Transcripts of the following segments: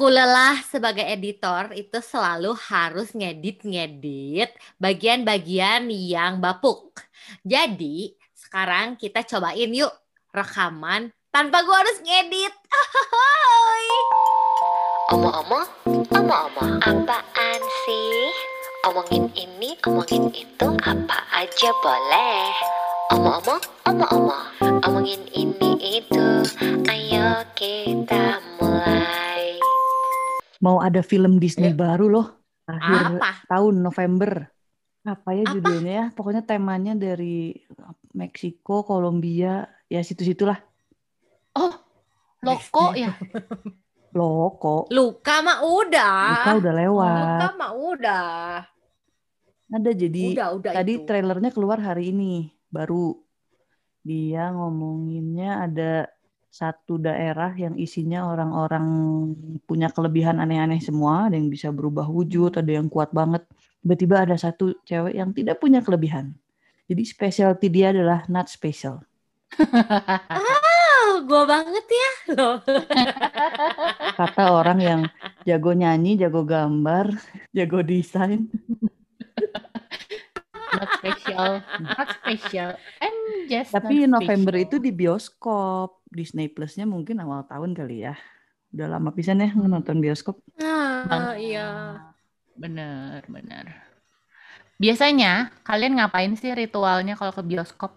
Aku lelah sebagai editor itu selalu harus ngedit-ngedit bagian-bagian yang bapuk. Jadi sekarang kita cobain yuk rekaman tanpa gua harus ngedit. Omong-omong, omong-omong, apaan sih? Omongin ini, omongin itu, apa aja boleh. Omong-omong, omong-omong, omongin ini itu, ayo kita mulai. Mau ada film Disney baru loh akhir Apa? tahun November. Apa ya Apa? judulnya ya? Pokoknya temanya dari Meksiko, Kolombia, ya situ-situlah. Oh, loko ya? Loko. Luka mah udah. Luka udah lewat. Luka mah udah. Ada jadi Udah, udah tadi itu. trailernya keluar hari ini baru. Dia ngomonginnya ada satu daerah yang isinya orang-orang punya kelebihan aneh-aneh semua, ada yang bisa berubah wujud, ada yang kuat banget. Tiba-tiba ada satu cewek yang tidak punya kelebihan. Jadi specialty dia adalah not special. Oh, gua banget ya loh. Kata orang yang jago nyanyi, jago gambar, jago desain. Not special, not special. I'm just Tapi not November special. itu di bioskop. Disney Plus-nya mungkin awal tahun kali ya. Udah lama pisan ya nonton bioskop. Ah, iya. Bener, bener. Biasanya kalian ngapain sih ritualnya kalau ke bioskop?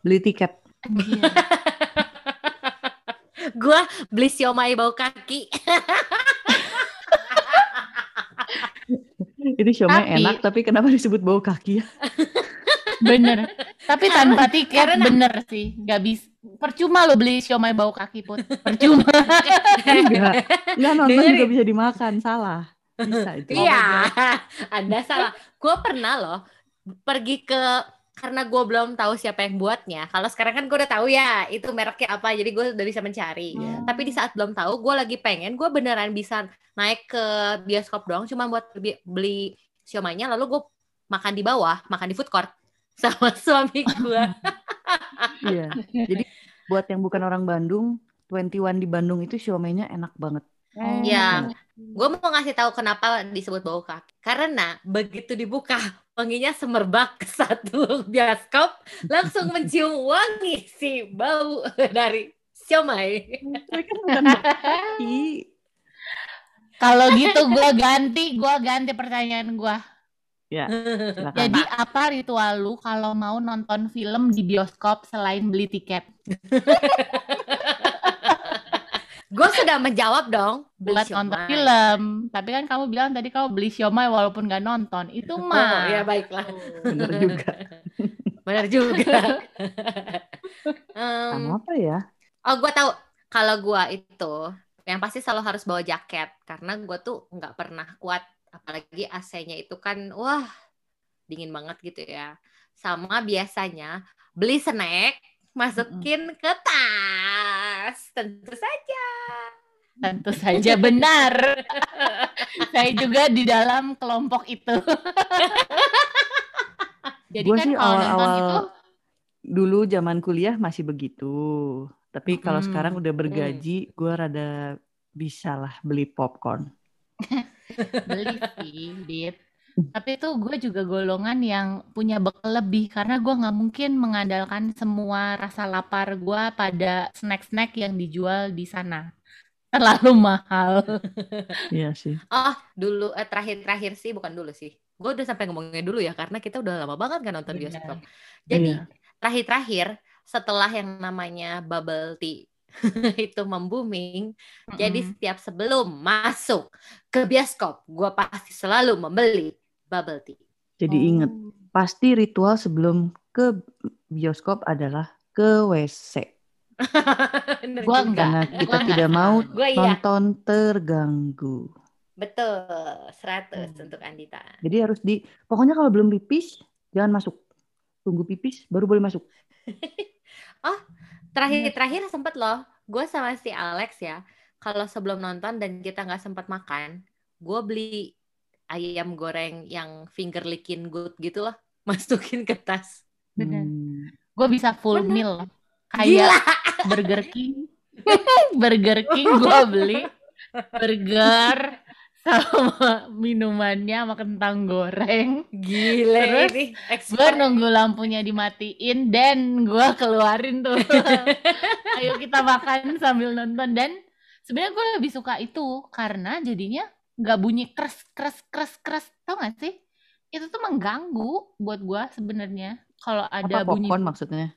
Beli tiket. Anjir. Gua beli siomay bau kaki. Itu siomay Tapi- enak, tapi kenapa disebut bau kaki ya? Bener. Tapi tanpa tiket karena- bener sih. Gak bisa. Percuma lo beli siomay bau kaki pun. Percuma. Enggak. Enggak nonton Dengerin. juga bisa dimakan, salah. Bisa itu. Iya, Anda salah. Gue pernah loh pergi ke karena gue belum tahu siapa yang buatnya. Kalau sekarang kan gue udah tahu ya itu mereknya apa, jadi gue udah bisa mencari. Iya. Tapi di saat belum tahu, gue lagi pengen, gue beneran bisa naik ke bioskop doang, cuma buat beli, beli siomaynya, lalu gue makan di bawah, makan di food court sama suami gue. Iya. Jadi buat yang bukan orang Bandung, 21 di Bandung itu siomaynya enak banget. Oh. Ya, gue mau ngasih tahu kenapa disebut bau kaki. Karena begitu dibuka, wanginya semerbak ke satu bioskop, langsung mencium wangi si bau dari siomay. Kan. Kalau gitu gua ganti, gua ganti pertanyaan gua. Ya, silakan. Jadi apa ritual lu kalau mau nonton film di bioskop selain beli tiket? Gue sudah menjawab dong. Beli Buat nonton film. Tapi kan kamu bilang tadi kamu beli siomay walaupun nggak nonton. Itu Oh, mah. ya baiklah. Bener juga. Benar juga. Sama apa ya? Oh, gue tahu. Kalau gue itu, yang pasti selalu harus bawa jaket. Karena gue tuh nggak pernah kuat. Apalagi AC-nya itu kan, wah, dingin banget gitu ya. Sama biasanya beli snack, masukin ke tas. Tentu saja. Tentu saja benar. Saya juga di dalam kelompok itu. Jadi Gua kan sih kalau nonton awal-awal itu dulu zaman kuliah masih begitu. Tapi kalau Hmm. sekarang udah bergaji, gue rada bisa lah beli popcorn. beli sih, Dit. Tapi itu gue juga golongan yang punya bekal lebih karena gue nggak mungkin mengandalkan semua rasa lapar gue pada snack-snack yang dijual di sana. Terlalu mahal. Iya sih. Oh, dulu eh, terakhir-terakhir sih bukan dulu sih. Gue udah sampai ngomongnya dulu ya karena kita udah lama banget kan nonton bioskop. Jadi Iya. terakhir-terakhir setelah yang namanya bubble tea itu membuming, jadi Mm-mm. setiap sebelum masuk ke bioskop, gue pasti selalu membeli bubble tea. Jadi inget, Oh. pasti ritual sebelum ke bioskop adalah ke WC. Gua juga. enggak. Karena Gua kita enggak tidak mau Gue iya, nonton terganggu. betul, 100 Hmm. untuk Andita. Jadi harus di, pokoknya kalau belum pipis, jangan masuk. Tunggu pipis, baru boleh masuk. Terakhir-terakhir sempet loh, gue sama si Alex ya, kalau sebelum nonton dan kita nggak sempat makan, gue beli ayam goreng yang finger licking good gitu loh, masukin ke tas. Bener. Hmm. Gue bisa full Bener. meal. Gila. Kayak Burger King. Burger King gue beli burger sama minumannya sama kentang goreng. Gile Terus ini Gue nunggu lampunya dimatiin dan gue keluarin tuh. Ayo kita makan sambil nonton dan sebenarnya gue lebih suka itu karena jadinya nggak bunyi kres kres kres kres tau gak sih? Itu tuh mengganggu buat gue sebenarnya kalau ada Apa bunyi popcorn maksudnya?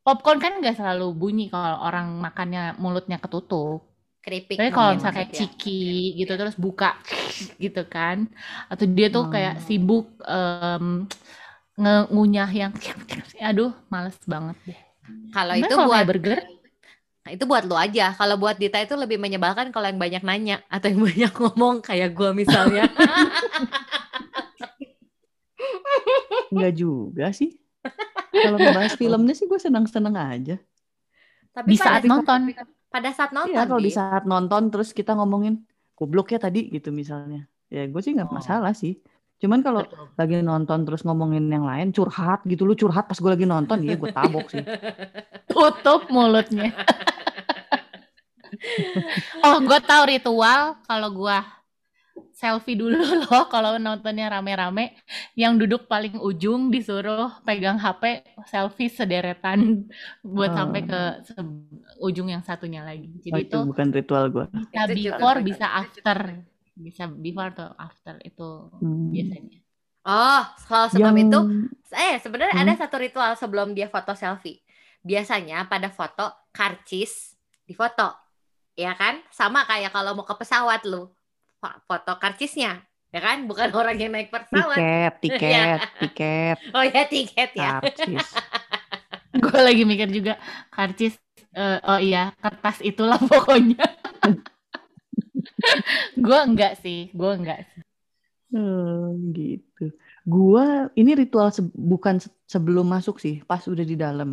popcorn kan nggak selalu bunyi kalau orang makannya mulutnya ketutup. Keripik. Tapi kalau misalnya kayak ciki gitu terus buka gitu kan, atau dia tuh kayak Hmm. sibuk em, nge- ngunyah yang, aduh, males banget deh. Kalau itu kalau buat kayak burger, Nah, itu buat lu aja. Kalau buat Dita itu lebih menyebalkan kalau yang banyak nanya atau yang banyak ngomong kayak gua misalnya. Enggak juga sih. Kalau ngebahas filmnya sih gue senang-senang aja. Tapi di saat nonton. Pada saat nonton Iya, kalau di saat nonton terus kita ngomongin goblok ya tadi gitu misalnya. Ya gue sih nggak Oh. masalah sih. Cuman kalau lagi nonton terus ngomongin yang lain curhat gitu lu curhat pas gue lagi nonton ya gue tabok sih. tutup mulutnya. oh, gue tahu ritual kalau gue selfie dulu loh kalau nontonnya rame-rame. Yang duduk paling ujung disuruh pegang HP selfie sederetan buat Oh. sampai ke se- ujung yang satunya lagi. Oh, Jadi itu itu bukan ritual gue. bisa before, bisa after. Bisa before atau after itu Hmm. biasanya. Oh, kalau sebelum Yang- itu eh sebenarnya Hmm. ada satu ritual sebelum dia foto selfie. Biasanya pada foto karcis difoto. Ya kan? Sama kayak kalau mau ke pesawat lu. fo- Foto karcisnya. Ya kan? Bukan orang yang naik pesawat. tiket, tiket, tiket, Oh ya tiket ya. karcis. Gue lagi mikir juga karcis. Eh, oh iya, kertas itulah pokoknya. gue enggak sih, gue enggak sih. Hmm, gitu. Gua ini ritual se- bukan se- sebelum masuk sih, pas udah di dalam.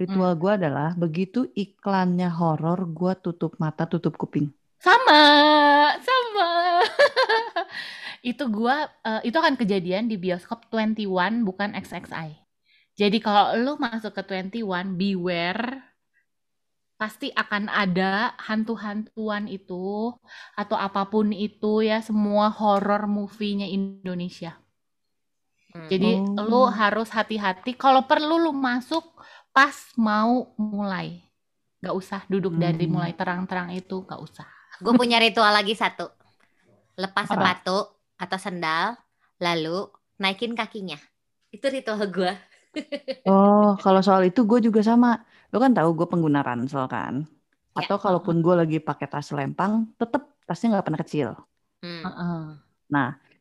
Ritual Hmm. gua adalah begitu iklannya horor, gua tutup mata, tutup kuping. Sama, sama. itu gua eh, itu akan kejadian di bioskop 21 bukan XXI. Jadi kalau lu masuk ke 21 beware pasti akan ada hantu-hantuan itu atau apa pun itu ya semua horror movie-nya Indonesia. Hmm. Jadi Oh. lu harus hati-hati kalau perlu lu masuk pas mau mulai. Gak usah duduk dari Hmm. mulai terang-terang itu, gak usah. Gue punya ritual lagi satu. Lepas Apa? sepatu atau sendal, lalu naikin kakinya. Itu ritual gue. Oh, kalau soal itu gue juga sama. Lo kan tahu gue pengguna ransel kan. Ya. Atau kalaupun gue lagi pakai tas lempang, tetap tasnya nggak pernah kecil. Hmm. Heeh.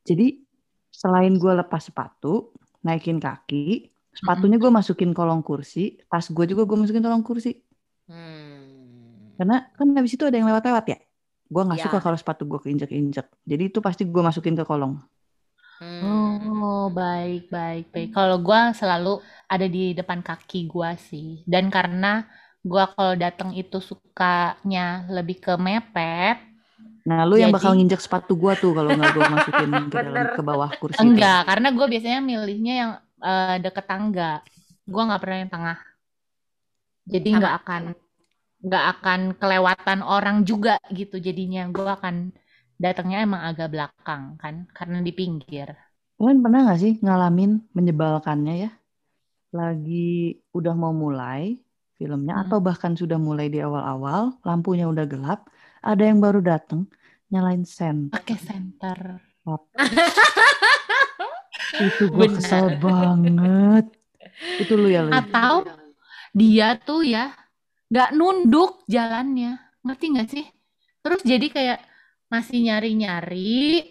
Jadi selain gue lepas sepatu, naikin kaki, sepatunya gue masukin kolong kursi, tas gue juga gue masukin kolong kursi. Hmm. Karena kan habis itu ada yang lewat-lewat ya. Gue nggak Ya. suka kalau sepatu gue keinjek-injek. Jadi itu pasti gue masukin ke kolong. Hmm. Oh, baik, baik, baik. Kalau gua selalu ada di depan kaki gua sih. Dan karena gua kalau datang itu sukanya lebih ke mepet, Nah, lu yang Jadi- bakal nginjek sepatu gue tuh kalau nggak gue masukin ke dalam ke bawah kursi. enggak, karena gua biasanya milihnya yang eh, deket tangga. Gua nggak pernah yang tengah. Jadi nggak akan nggak akan kelewatan orang juga gitu jadinya. Gua akan datangnya emang agak belakang kan, karena di pinggir. Kalian pernah nggak sih ngalamin menyebalkannya ya? Lagi udah mau mulai filmnya Hmm. atau bahkan sudah mulai di awal-awal, lampunya udah gelap, ada yang baru datang nyalain sen. Pakai center. Itu gue Bener. kesel banget. Itu lu ya lu. Atau dia tuh ya nggak nunduk jalannya, ngerti nggak sih? Terus jadi kayak masih nyari-nyari,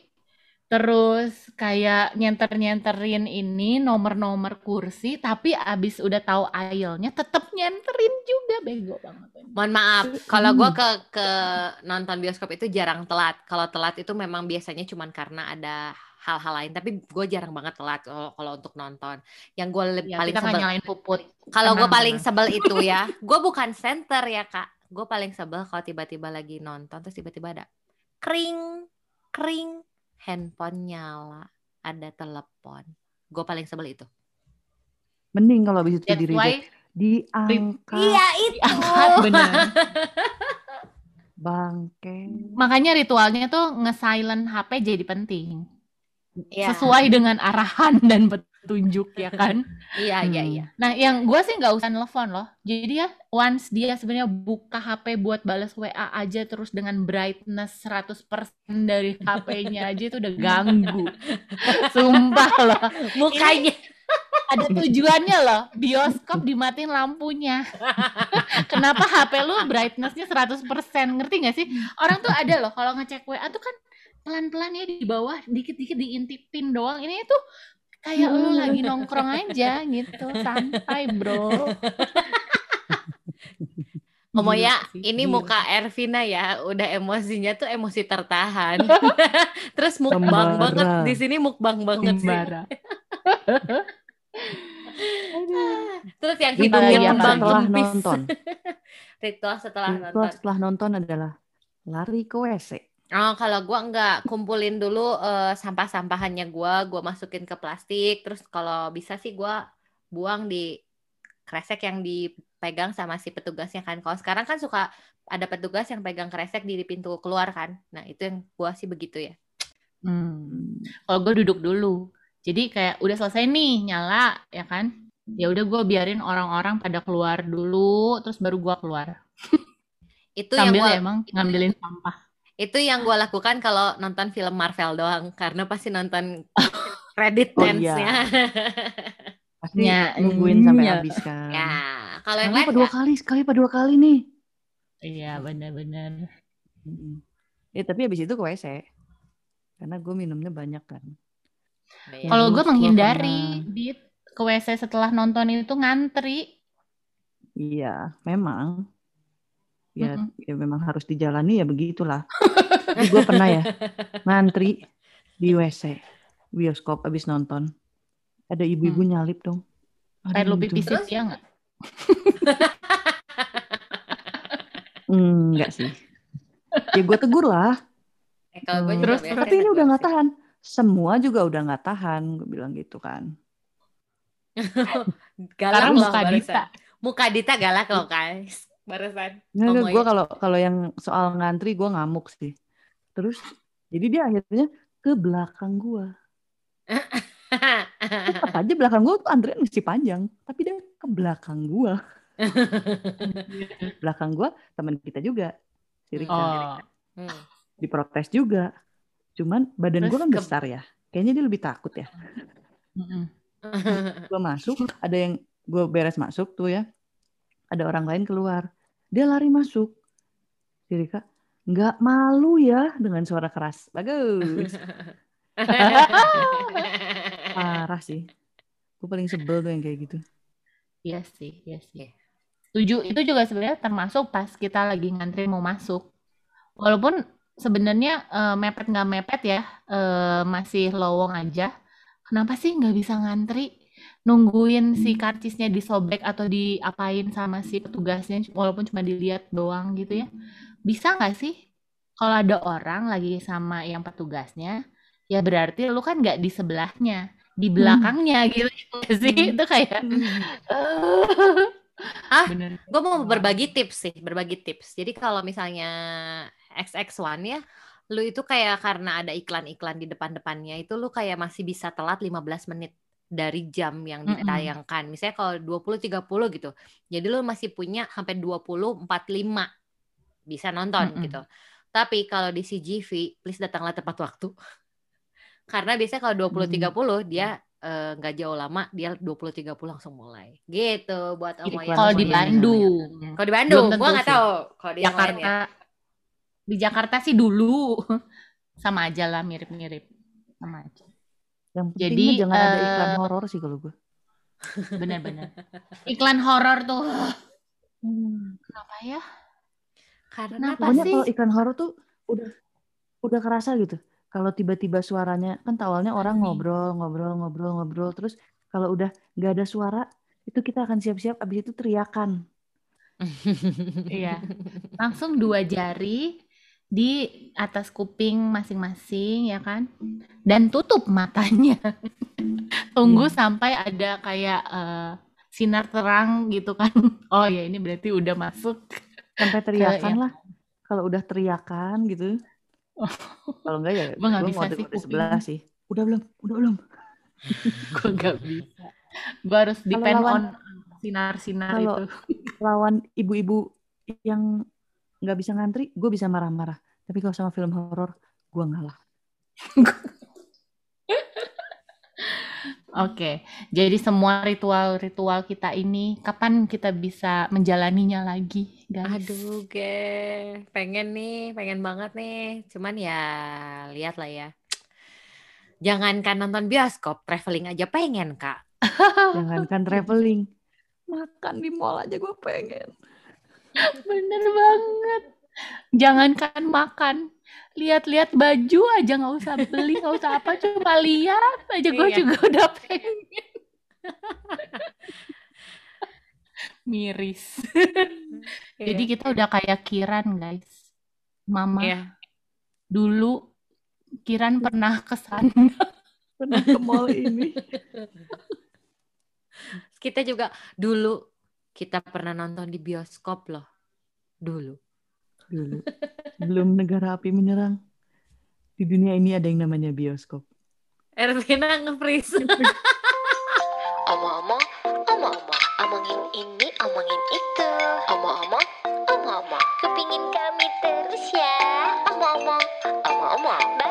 terus kayak nyenter-nyenterin ini nomor-nomor kursi, tapi abis udah tahu aisle-nya tetep nyenterin juga, bego banget. Mohon maaf, kalau gue ke ke nonton bioskop itu jarang telat. Kalau telat itu memang biasanya cuman karena ada hal-hal lain. Tapi gue jarang banget telat kalau untuk nonton. Yang gue Ya, paling sebel, nyalain puput. kalau gue paling tenang. sebel itu ya, gue bukan center ya kak. Gue paling sebel kalau tiba-tiba lagi nonton terus tiba-tiba ada kring, kring, handphone nyala, ada telepon. Gue paling sebel itu. Mending kalau habis itu That's di reject. Diangkat. Iya itu. diangkat bener. Bangke. Makanya ritualnya tuh nge-silent HP jadi penting. Iya. Sesuai dengan arahan dan petunjuk ya kan. Iya, iya, Hmm. iya. Nah, yang gue sih nggak usah nelfon loh. Jadi ya, once dia sebenarnya buka HP buat balas WA aja terus dengan brightness 100% dari HP-nya aja itu udah ganggu. Sumpah loh. Mukanya. Ada tujuannya loh. Bioskop dimatiin lampunya. Kenapa HP lu brightness-nya 100%? Ngerti nggak sih? Orang tuh ada loh kalau ngecek WA tuh kan pelan-pelan ya di bawah dikit-dikit diintipin doang. Ini tuh kayak lu lagi nongkrong aja gitu. Santai, Bro. Gila ya, sih, ini gila. muka Ervina ya, udah emosinya tuh emosi tertahan. Terus mukbang banget di sini mukbang banget sih. Membara. Terus yang hidungnya Iya, kembang setelah kempis. nonton. Ritual setelah Ritual nonton. setelah nonton adalah lari ke WC. Oh, kalau gua enggak kumpulin dulu eh, sampah-sampahannya gua, gua masukin ke plastik, terus kalau bisa sih gua buang di kresek yang dipegang sama si petugasnya kan. Kalau sekarang kan suka ada petugas yang pegang kresek di pintu keluar kan. Nah, itu yang gua sih begitu ya. Hmm. Kalau gue duduk dulu. Jadi kayak udah selesai nih nyala ya kan. Ya udah gue biarin orang-orang pada keluar dulu terus baru gua keluar. Itu yang Sambil gua emang ngambilin sampah. Itu yang gua lakukan kalau nonton film Marvel doang karena pasti nonton credit Oh, dance-nya. Pasti Ya, nungguin sampai iya. habis kan. ya, kalau yang lain dua kali, sekali apa dua kali nih. Iya benar-benar. Ya tapi habis itu ke WC. Karena gue minumnya banyak kan. Iya. Kalau gue Gua menghindari pernah. di ke WC setelah nonton itu ngantri. Iya, memang. Ya, Mm-mm. ya memang harus dijalani ya begitulah. Gue pernah ya ngantri di WC bioskop abis nonton. Ada ibu-ibu nyalip dong. Kayak lu Aduh, pipis ya nggak? Enggak sih. Ya gue tegur lah. Eh, kalau gua Hmm. Terus, biasanya Tapi ini udah nggak tahan. Semua juga udah nggak tahan. Gue bilang gitu kan. Galak Karena loh muka barusan. Dita. Muka Dita galak loh guys. Barusan. Nggak, gue ya. kalau kalau yang soal ngantri gue ngamuk sih. Terus jadi dia akhirnya ke belakang gue. Tetap aja belakang gue tuh antrian masih panjang, tapi dia ke belakang gue. belakang gue teman kita juga, si Rika. Oh. Hmm. Diprotes juga. Cuman badan gue kan ke- besar ya. Kayaknya dia lebih takut ya. Mm-mm. Gue masuk, ada yang gue beres masuk tuh ya. Ada orang lain keluar. Dia lari masuk. Si Rika, nggak malu ya dengan suara keras. Bagus. Parah sih. Gue paling sebel tuh yang kayak gitu. Iya sih, iya sih. Setuju. Itu juga sebenarnya termasuk pas kita lagi ngantri mau masuk. Walaupun sebenarnya eh, mepet nggak mepet ya, eh, masih lowong aja. Kenapa sih nggak bisa ngantri? Nungguin si karcisnya disobek atau diapain sama si petugasnya, walaupun cuma dilihat doang gitu ya. Bisa nggak sih? Kalau ada orang lagi sama yang petugasnya, ya berarti lu kan nggak di sebelahnya, di belakangnya gitu nggak sih? Itu kayak Ah, bener. gue mau berbagi tips sih, berbagi tips. Jadi kalau misalnya XX1 ya, lu itu kayak karena ada iklan-iklan di depan-depannya itu lu kayak masih bisa telat 15 menit dari jam yang ditayangkan. Misalnya kalau 20 30 gitu. Jadi lu masih punya sampai 20 45 bisa nonton Mm-mm. gitu. Tapi kalau di CGV, please datanglah tepat waktu. Karena biasanya kalau 20 30 dia eh, nggak jauh lama, dia 20 30 langsung mulai. Gitu buat Iklan omongan. Kalau di. Bandung, Kalau di Bandung, gua nggak tahu. Kalau di lain Jakarta, ya. di Jakarta sih dulu sama aja lah mirip-mirip sama aja. Yang penting Jadi, jangan ada eh, iklan horor sih kalau gue. Bener-bener. Iklan horor tuh kenapa ya? Karena Kenapa Pokoknya sih? kalau iklan horor tuh udah udah kerasa gitu. Kalau tiba-tiba suaranya kan awalnya orang ngobrol, ngobrol, ngobrol, ngobrol, terus kalau udah nggak ada suara itu kita akan siap-siap abis itu teriakan. Iya. Langsung dua jari di atas kuping masing-masing ya kan? Dan tutup matanya. Tunggu Iya. sampai ada kayak eh, sinar terang gitu kan. Oh ya ini berarti udah masuk. Sampai teriakan yang- lah. kalau udah teriakan gitu. Kalau enggak ya Gua nggak gue bisa sih kuping. sebelah sih. Udah belum? Udah belum? gue nggak bisa. Gue harus depend lawan- on sinar-sinar itu. Lawan ibu-ibu yang nggak bisa ngantri, gue bisa marah-marah. Tapi kalau sama film horor, gue ngalah. Oke, jadi semua ritual-ritual kita ini kapan kita bisa menjalaninya lagi, guys? Aduh, ge, pengen nih, pengen banget nih. Cuman ya, lihat lah ya. Jangankan nonton bioskop, traveling aja pengen, Kak. Jangankan traveling. Makan di mall aja gue pengen. Bener banget. Jangankan makan, lihat-lihat baju aja nggak usah beli, nggak usah apa, cuma lihat aja gue Iya. juga udah pengen. Miris. Jadi kita udah kayak Kiran, guys. Mama, Iya. dulu Kiran pernah ke sana. Pernah ke mall ini. Kita juga dulu kita pernah nonton di bioskop loh. Dulu. Dulu. Belum negara api menyerang. Di dunia ini ada yang namanya bioskop. Ervina nge-freeze. Omong-omong, omong-omong, omongin ini, omongin itu. Omong-omong, omong-omong, kepingin kami terus ya. Omong-omong, omong-omong,